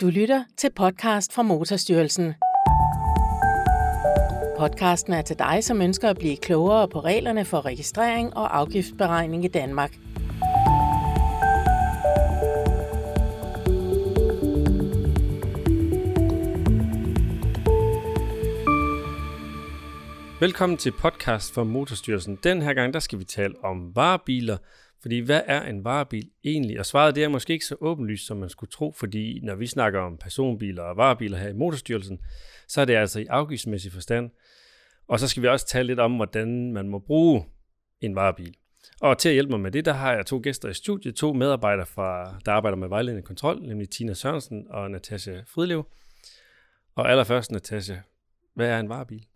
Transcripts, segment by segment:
Du lytter til podcast fra Motorstyrelsen. Podcasten er til dig, som ønsker at blive klogere på reglerne for registrering og afgiftsberegning i Danmark. Velkommen til podcast fra Motorstyrelsen. Den her gang der skal vi tale om varebiler, fordi hvad er en varebil egentlig? Og svaret det er måske ikke så åbenlyst, som man skulle tro, fordi når vi snakker om personbiler og varebiler her i Motorstyrelsen, så er det altså i afgiftsmæssig forstand. Og så skal vi også tale lidt om, hvordan man må bruge en varebil. Og til at hjælpe mig med det, der har jeg to gæster i studiet, to medarbejdere, fra, der arbejder med vejledende kontrol, nemlig Tina Sørensen og Natasha Fridlev. Og allerførst, Natasha, hvad er en varebil?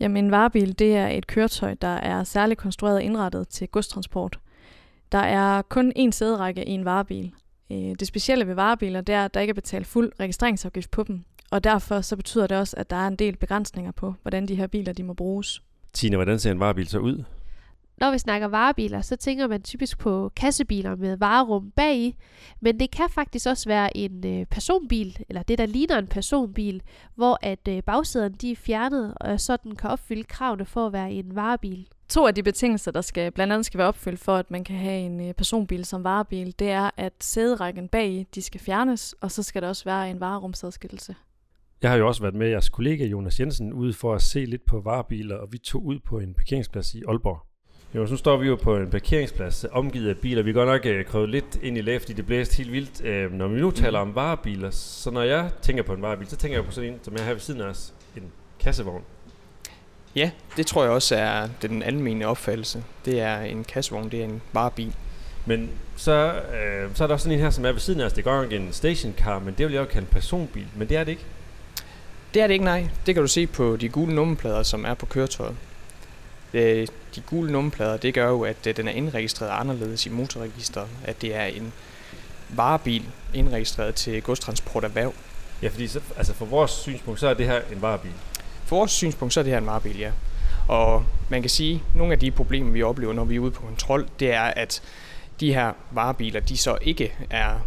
Jamen en varebil, det er et køretøj, der er særligt konstrueret og indrettet til godstransport. Der er kun én sæderække i en varebil. Øh, det specielle ved varebiler, det er, at der ikke er betalt fuld registreringsafgift på dem. Og derfor så betyder det også, at der er en del begrænsninger på, hvordan de her biler de må bruges. Tina, hvordan ser en varebil så ud? Når vi snakker varebiler, så tænker man typisk på kassebiler med varerum bagi, men det kan faktisk også være en øh, personbil, eller det der ligner en personbil, hvor at øh, bagsæderne de er fjernet, og så den kan opfylde kravene for at være en varebil. To af de betingelser, der skal blandt andet skal være opfyldt for, at man kan have en øh, personbil som varebil, det er, at sæderækken bag de skal fjernes, og så skal der også være en varerumsadskillelse. Jeg har jo også været med jeres kollega Jonas Jensen ude for at se lidt på varebiler, og vi tog ud på en parkeringsplads i Aalborg. Jo, så står vi jo på en parkeringsplads omgivet af biler. Vi går nok øh, krøvet lidt ind i lag, fordi det blæste helt vildt. Øh, når vi nu taler om varebiler, så når jeg tænker på en varebil, så tænker jeg på sådan en, som jeg har ved siden af os, en kassevogn. Ja, det tror jeg også er den almindelige opfattelse. Det er en kassevogn, det er en varebil. Men så, øh, så er der også sådan en her, som er ved siden af os. Det går nok en stationcar, men det vil jeg jo kalde en personbil. Men det er det ikke. Det er det ikke, nej. Det kan du se på de gule nummerplader, som er på køretøjet. Øh, de gule nummerplader, det gør jo, at øh, den er indregistreret anderledes i motorregisteret. At det er en varebil indregistreret til godstransport erhverv. Ja, fordi så, altså for vores synspunkt, så er det her en varebil. For vores synspunkt, så er det her en varebil, ja. Og man kan sige, at nogle af de problemer, vi oplever, når vi er ude på kontrol, det er, at de her varebiler, de så ikke er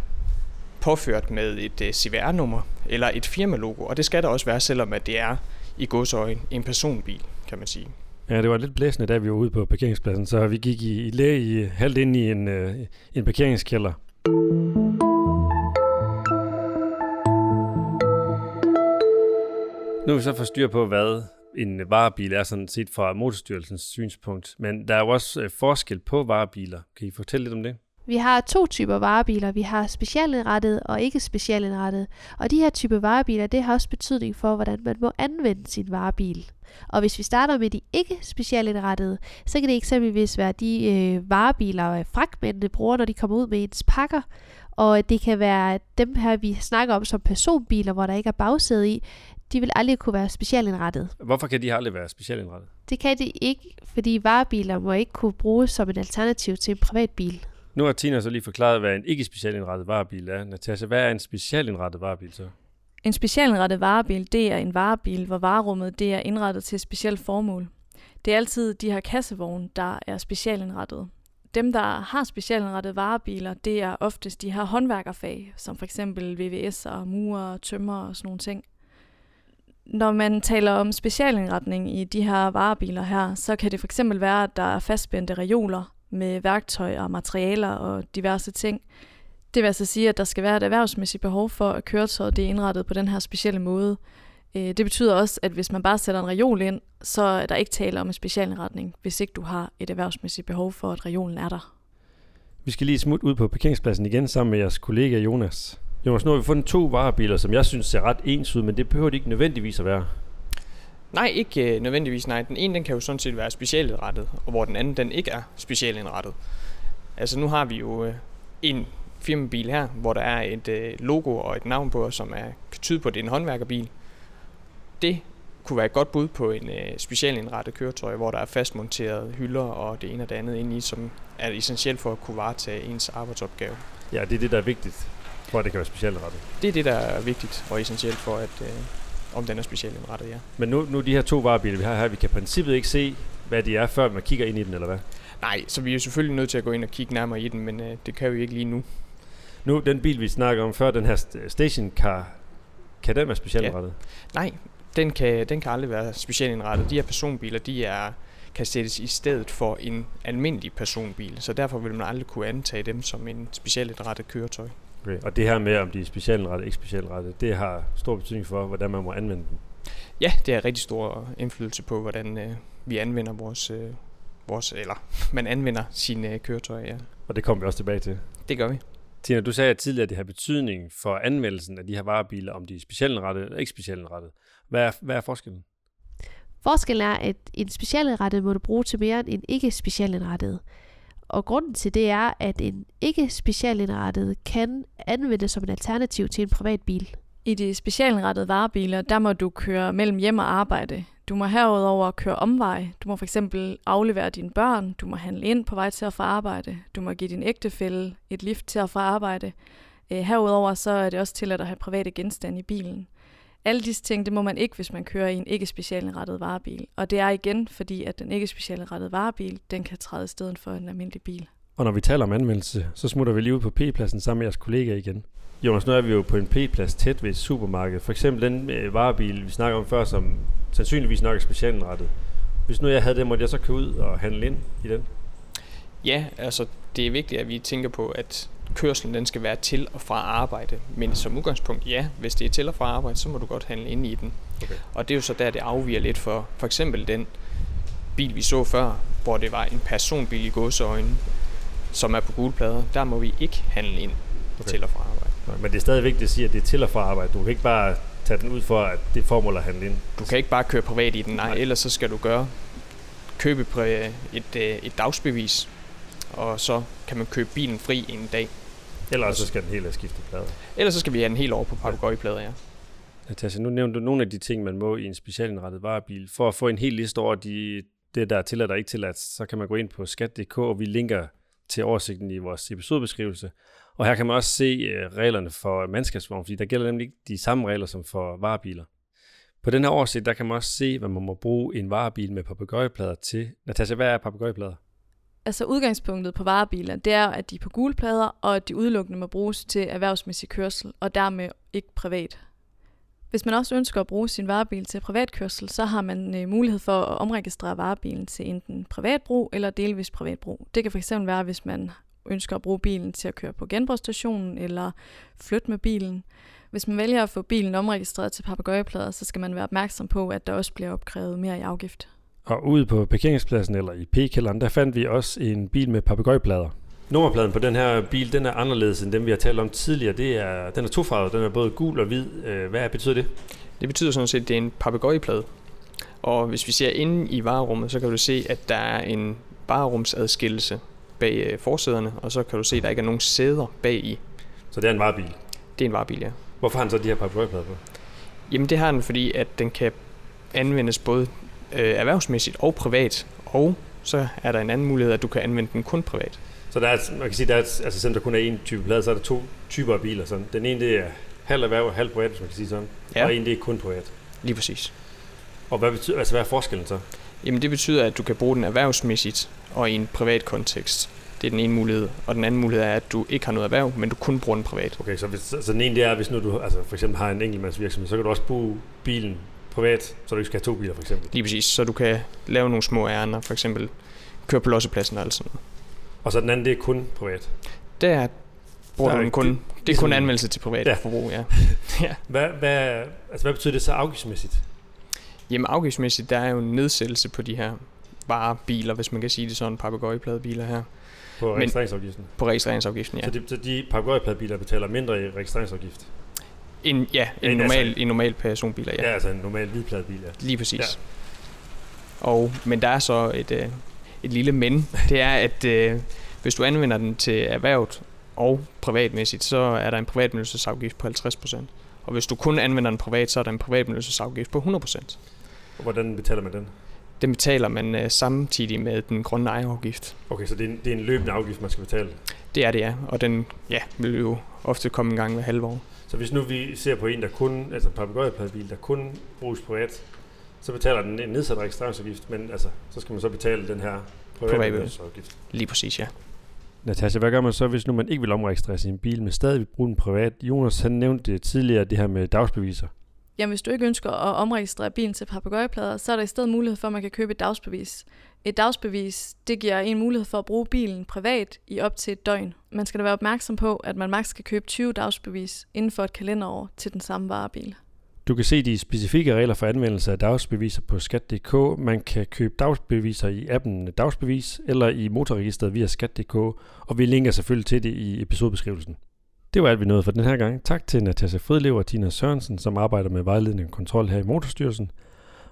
påført med et øh, CVR-nummer eller et firmalogo, og det skal der også være, selvom at det er i godsøjen en personbil, kan man sige. Ja, det var lidt blæsende, da vi var ude på parkeringspladsen, så vi gik i, i læge i, halvt ind i en, øh, en parkeringskælder. Nu er vi så for styr på, hvad en varebil er sådan set fra Motorstyrelsens synspunkt. Men der er jo også øh, forskel på varebiler. Kan I fortælle lidt om det? Vi har to typer varebiler. Vi har specialindrettet og ikke specialindrettet. Og de her typer varebiler, det har også betydning for, hvordan man må anvende sin varebil. Og hvis vi starter med de ikke specialindrettede, så kan det eksempelvis være de øh, varebiler, øh, fragtmændene bruger, når de kommer ud med ens pakker. Og det kan være dem her, vi snakker om som personbiler, hvor der ikke er bagsæde i de vil aldrig kunne være specialindrettet. Hvorfor kan de aldrig være specialindrettet? Det kan de ikke, fordi varebiler må ikke kunne bruges som et alternativ til en privatbil. Nu har Tina så lige forklaret, hvad en ikke specialindrettet varebil er. Natasha, hvad er en specialindrettet varebil så? En specialindrettet varebil, det er en varebil, hvor varerummet det er indrettet til et specielt formål. Det er altid de her kassevogne, der er specialindrettet. Dem, der har specialindrettede varebiler, det er oftest de her håndværkerfag, som for eksempel VVS og murer, tømmer og sådan nogle ting. Når man taler om specialindretning i de her varebiler her, så kan det fx være, at der er fastspændte reoler med værktøj og materialer og diverse ting. Det vil altså sige, at der skal være et erhvervsmæssigt behov for, at køretøjet det er indrettet på den her specielle måde. Øh, det betyder også, at hvis man bare sætter en reol ind, så er der ikke tale om en specialindretning, hvis ikke du har et erhvervsmæssigt behov for, at reolen er der. Vi skal lige smutte ud på parkeringspladsen igen sammen med jeres kollega Jonas. Jonas, nu har vi fundet to varebiler, som jeg synes ser ret ens ud, men det behøver det ikke nødvendigvis at være. Nej, ikke øh, nødvendigvis nej. Den ene den kan jo sådan set være specialindrettet, og hvor den anden den ikke er specialindrettet. Altså nu har vi jo øh, en firmabil her, hvor der er et øh, logo og et navn på, som er tyde på, at det er en håndværkerbil. Det kunne være et godt bud på en øh, specialindrettet køretøj, hvor der er fastmonteret hylder og det ene og det andet ind i, som er essentielt for at kunne varetage ens arbejdsopgave. Ja, det er det, der er vigtigt for at det kan være specielt rettet. Det er det, der er vigtigt og essentielt for, at øh, om den er specielt indrettet, ja. Men nu, nu de her to varebiler, vi har her, vi kan i princippet ikke se, hvad de er, før man kigger ind i den, eller hvad? Nej, så vi er jo selvfølgelig nødt til at gå ind og kigge nærmere i den, men øh, det kan vi ikke lige nu. Nu, den bil, vi snakker om før, den her st- stationcar, kan den være specialrettet? Nej, den kan, den kan aldrig være specialindrettet. De her personbiler, de er, kan sættes i stedet for en almindelig personbil, så derfor vil man aldrig kunne antage dem som en specialindrettet køretøj. Okay. Og det her med, om de er specialrettet eller ikke specialrettet, det har stor betydning for, hvordan man må anvende dem. Ja, det har rigtig stor indflydelse på, hvordan øh, vi anvender vores, øh, vores, eller man anvender sine øh, køretøjer. Ja. Og det kommer vi også tilbage til. Det gør vi. Tina, du sagde tidligere, at det har betydning for anvendelsen af de her varebiler, om de er specialrettet eller ikke specialrettet. Hvad er, hvad er forskellen? Forskellen er, at en specialindrettet må du bruge til mere end en ikke specialindrettet. Og grunden til det er, at en ikke specialindrettet kan anvendes som en alternativ til en privat bil. I de specialindrettede varebiler, der må du køre mellem hjem og arbejde. Du må herudover køre omvej. Du må f.eks. aflevere dine børn. Du må handle ind på vej til at få arbejde. Du må give din ægtefælle et lift til at få arbejde. Øh, herudover så er det også tilladt at have private genstande i bilen. Alle disse ting, det må man ikke, hvis man kører i en ikke specialindrettet varebil. Og det er igen, fordi at den ikke specialindrettede varebil, den kan træde i stedet for en almindelig bil. Og når vi taler om anvendelse, så smutter vi lige ud på P-pladsen sammen med jeres kollegaer igen. Jonas, nu er vi jo på en P-plads tæt ved et supermarked. For eksempel den øh, varebil, vi snakker om før, som sandsynligvis nok er specialindrettet. Hvis nu jeg havde det, måtte jeg så køre ud og handle ind i den? Ja, altså det er vigtigt, at vi tænker på, at kørslen den skal være til og fra arbejde. Men som udgangspunkt, ja, hvis det er til og fra arbejde, så må du godt handle ind i den. Okay. Og det er jo så der, det afviger lidt for for eksempel den bil, vi så før, hvor det var en personbil i gåseøjne, som er på gule plader. Der må vi ikke handle ind okay. til og fra arbejde. Men det er stadig vigtigt at sige, at det er til og fra arbejde. Du kan ikke bare tage den ud for, at det er formål at handle ind. Du kan ikke bare køre privat i den, nej, Nej. ellers så skal du gøre købe et, øh, et dagsbevis, og så kan man købe bilen fri en dag. Ellers så skal den helt have skiftet plader. Ellers så skal vi have den helt over på papegøjeplader, ja. Natasha, nu nævnte du nogle af de ting, man må i en specialindrettet varebil. For at få en hel liste over de, det, der er tilladt og ikke tilladt, så kan man gå ind på skat.dk, og vi linker til oversigten i vores episodebeskrivelse. Og her kan man også se øh, reglerne for mandskabsvogn, fordi der gælder nemlig ikke de samme regler som for varebiler. På den her oversigt, der kan man også se, hvad man må bruge en varebil med papegøjeplader til. Natasha, hvad er papegøjeplader? Altså udgangspunktet på varebiler, det er, at de er på gule plader, og at de udelukkende må bruges til erhvervsmæssig kørsel, og dermed ikke privat. Hvis man også ønsker at bruge sin varebil til privatkørsel, så har man øh, mulighed for at omregistrere varebilen til enten privatbrug eller delvis privatbrug. Det kan fx være, hvis man ønsker at bruge bilen til at køre på genbrugsstationen eller flytte med bilen. Hvis man vælger at få bilen omregistreret til papegøjeplader, så skal man være opmærksom på, at der også bliver opkrævet mere i afgift. Og ude på parkeringspladsen eller i P-kælderen, der fandt vi også en bil med papegøjeplader. Nummerpladen på den her bil, den er anderledes end dem, vi har talt om tidligere. Det er, den er tofarvet, den er både gul og hvid. Øh, Hvad betyder det? Det betyder sådan set, at det er en papegøjeplade. Og hvis vi ser inde i varerummet, så kan du se, at der er en varerumsadskillelse bag øh, forsæderne, og så kan du se, at der ikke er nogen sæder bag i. Så det er en varebil. Det er en varebil, ja. Hvorfor har han så de her papegøjeplader på? Jamen det har den, fordi at den kan anvendes både øh, erhvervsmæssigt og privat, og så er der en anden mulighed, at du kan anvende den kun privat. Så der er, man kan sige, der er, altså selvom der kun er én type plade, så er der to typer af biler. Sådan. Den ene, det er halv erhverv og halv privat, hvis man kan sige sådan. Ja. Og en, det er kun privat. Lige præcis. Og hvad, betyder, altså, hvad er forskellen så? Jamen det betyder, at du kan bruge den erhvervsmæssigt og i en privat kontekst. Det er den ene mulighed. Og den anden mulighed er, at du ikke har noget erhverv, men du kun bruger den privat. Okay, så, hvis, så den ene, det er, hvis nu du altså, for eksempel har en enkeltmandsvirksomhed, så kan du også bruge bilen privat, så du ikke skal have to biler, for eksempel. Lige præcis. Så du kan lave nogle små ærner, for eksempel køre på lossepladsen og alt sådan noget. Og så den anden, det er kun privat. Der bruger Der du er kun, det- det er ligesom- kun anmeldelse til privat Ja. forbrug, ja. ja. Hvad, hvad, altså, hvad betyder det så afgiftsmæssigt? Jamen afgiftsmæssigt, der er jo en nedsættelse på de her varebiler, hvis man kan sige det sådan, papegøjepladebiler her, På Men- registreringsafgiften? på registreringsafgiften, ja. Så, de, så de papegøjepladebiler betaler mindre i registreringsafgift? En, ja, en En, normal, altså- en normal personbiler, ja. Ja, altså en normal hvidpladebil, ja. Lige præcis. Ja. Og, men der er så et, øh, et lille men. Det er, at øh, hvis du anvender den til erhvervet og privatmæssigt, så er der en privatbenyttelsesafgift på 50%. Og hvis du kun anvender den privat, så er der en privatbenyttelsesafgift på 100%. Og hvordan betaler man den? Den betaler man øh, samtidig med den grønne ejerafgift. Okay, så det er, en, det er en løbende afgift, man skal betale. Det er det, ja. Og den ja, vil jo ofte komme en gang hver halve år. Så hvis nu vi ser på en, der kun, altså en papegøjepladebil, der kun bruges privat, så betaler den en nedsat registreringsafgift, men altså, så skal man så betale den her privatbenyttelsesafgift. Lige præcis, ja. Natasha, hvad gør man så, hvis nu man ikke vil omregistrere sin bil, men stadig vil bruge den privat? Jonas han nævnte tidligere det her med dagsbeviser. Jamen, hvis du ikke ønsker at omregistrere bilen til papegøjeplader, så er der i stedet mulighed for, at man kan købe et dagsbevis. Et dagsbevis, det giver en mulighed for at bruge bilen privat i op til et døgn. Man skal da være opmærksom på, at man maks skal købe 20 dagsbevis inden for et kalenderår til den samme varebil. Du kan se de specifikke regler for anvendelse af dagsbeviser på skat.dk. Man kan købe dagsbeviser i appen Dagsbevis eller i motorregistret via skat.dk, og vi linker selvfølgelig til det i episodebeskrivelsen. Det var alt, vi nåede for den her gang. Tak til Natasha Fridlev og Tina Sørensen, som arbejder med vejledning og kontrol her i Motorstyrelsen.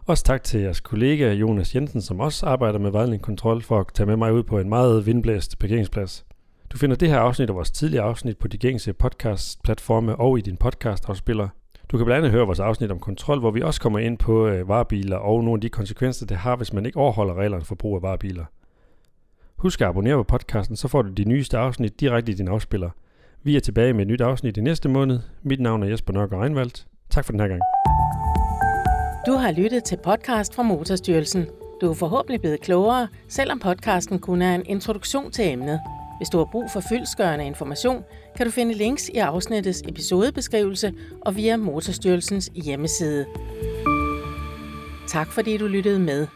Også tak til jeres kollega Jonas Jensen, som også arbejder med vejledning kontrol for at tage med mig ud på en meget vindblæst parkeringsplads. Du finder det her afsnit og vores tidligere afsnit på de gængse podcast-platforme og i din podcast-afspiller. Du kan blandt andet høre vores afsnit om kontrol, hvor vi også kommer ind på øh, varebiler og nogle af de konsekvenser, det har, hvis man ikke overholder reglerne for brug af varebiler. Husk at abonnere på podcasten, så får du de nyeste afsnit direkte i din afspiller. Vi er tilbage med et nyt afsnit i næste måned. Mit navn er Jesper Nørgaard Reinvaldt. Tak for den her gang. Du har lyttet til podcast fra Motorstyrelsen. Du er forhåbentlig blevet klogere, selvom podcasten kun er en introduktion til emnet. Hvis du har brug for fyldsgørende information, kan du finde links i afsnittets episodebeskrivelse og via Motorstyrelsens hjemmeside. Tak fordi du lyttede med.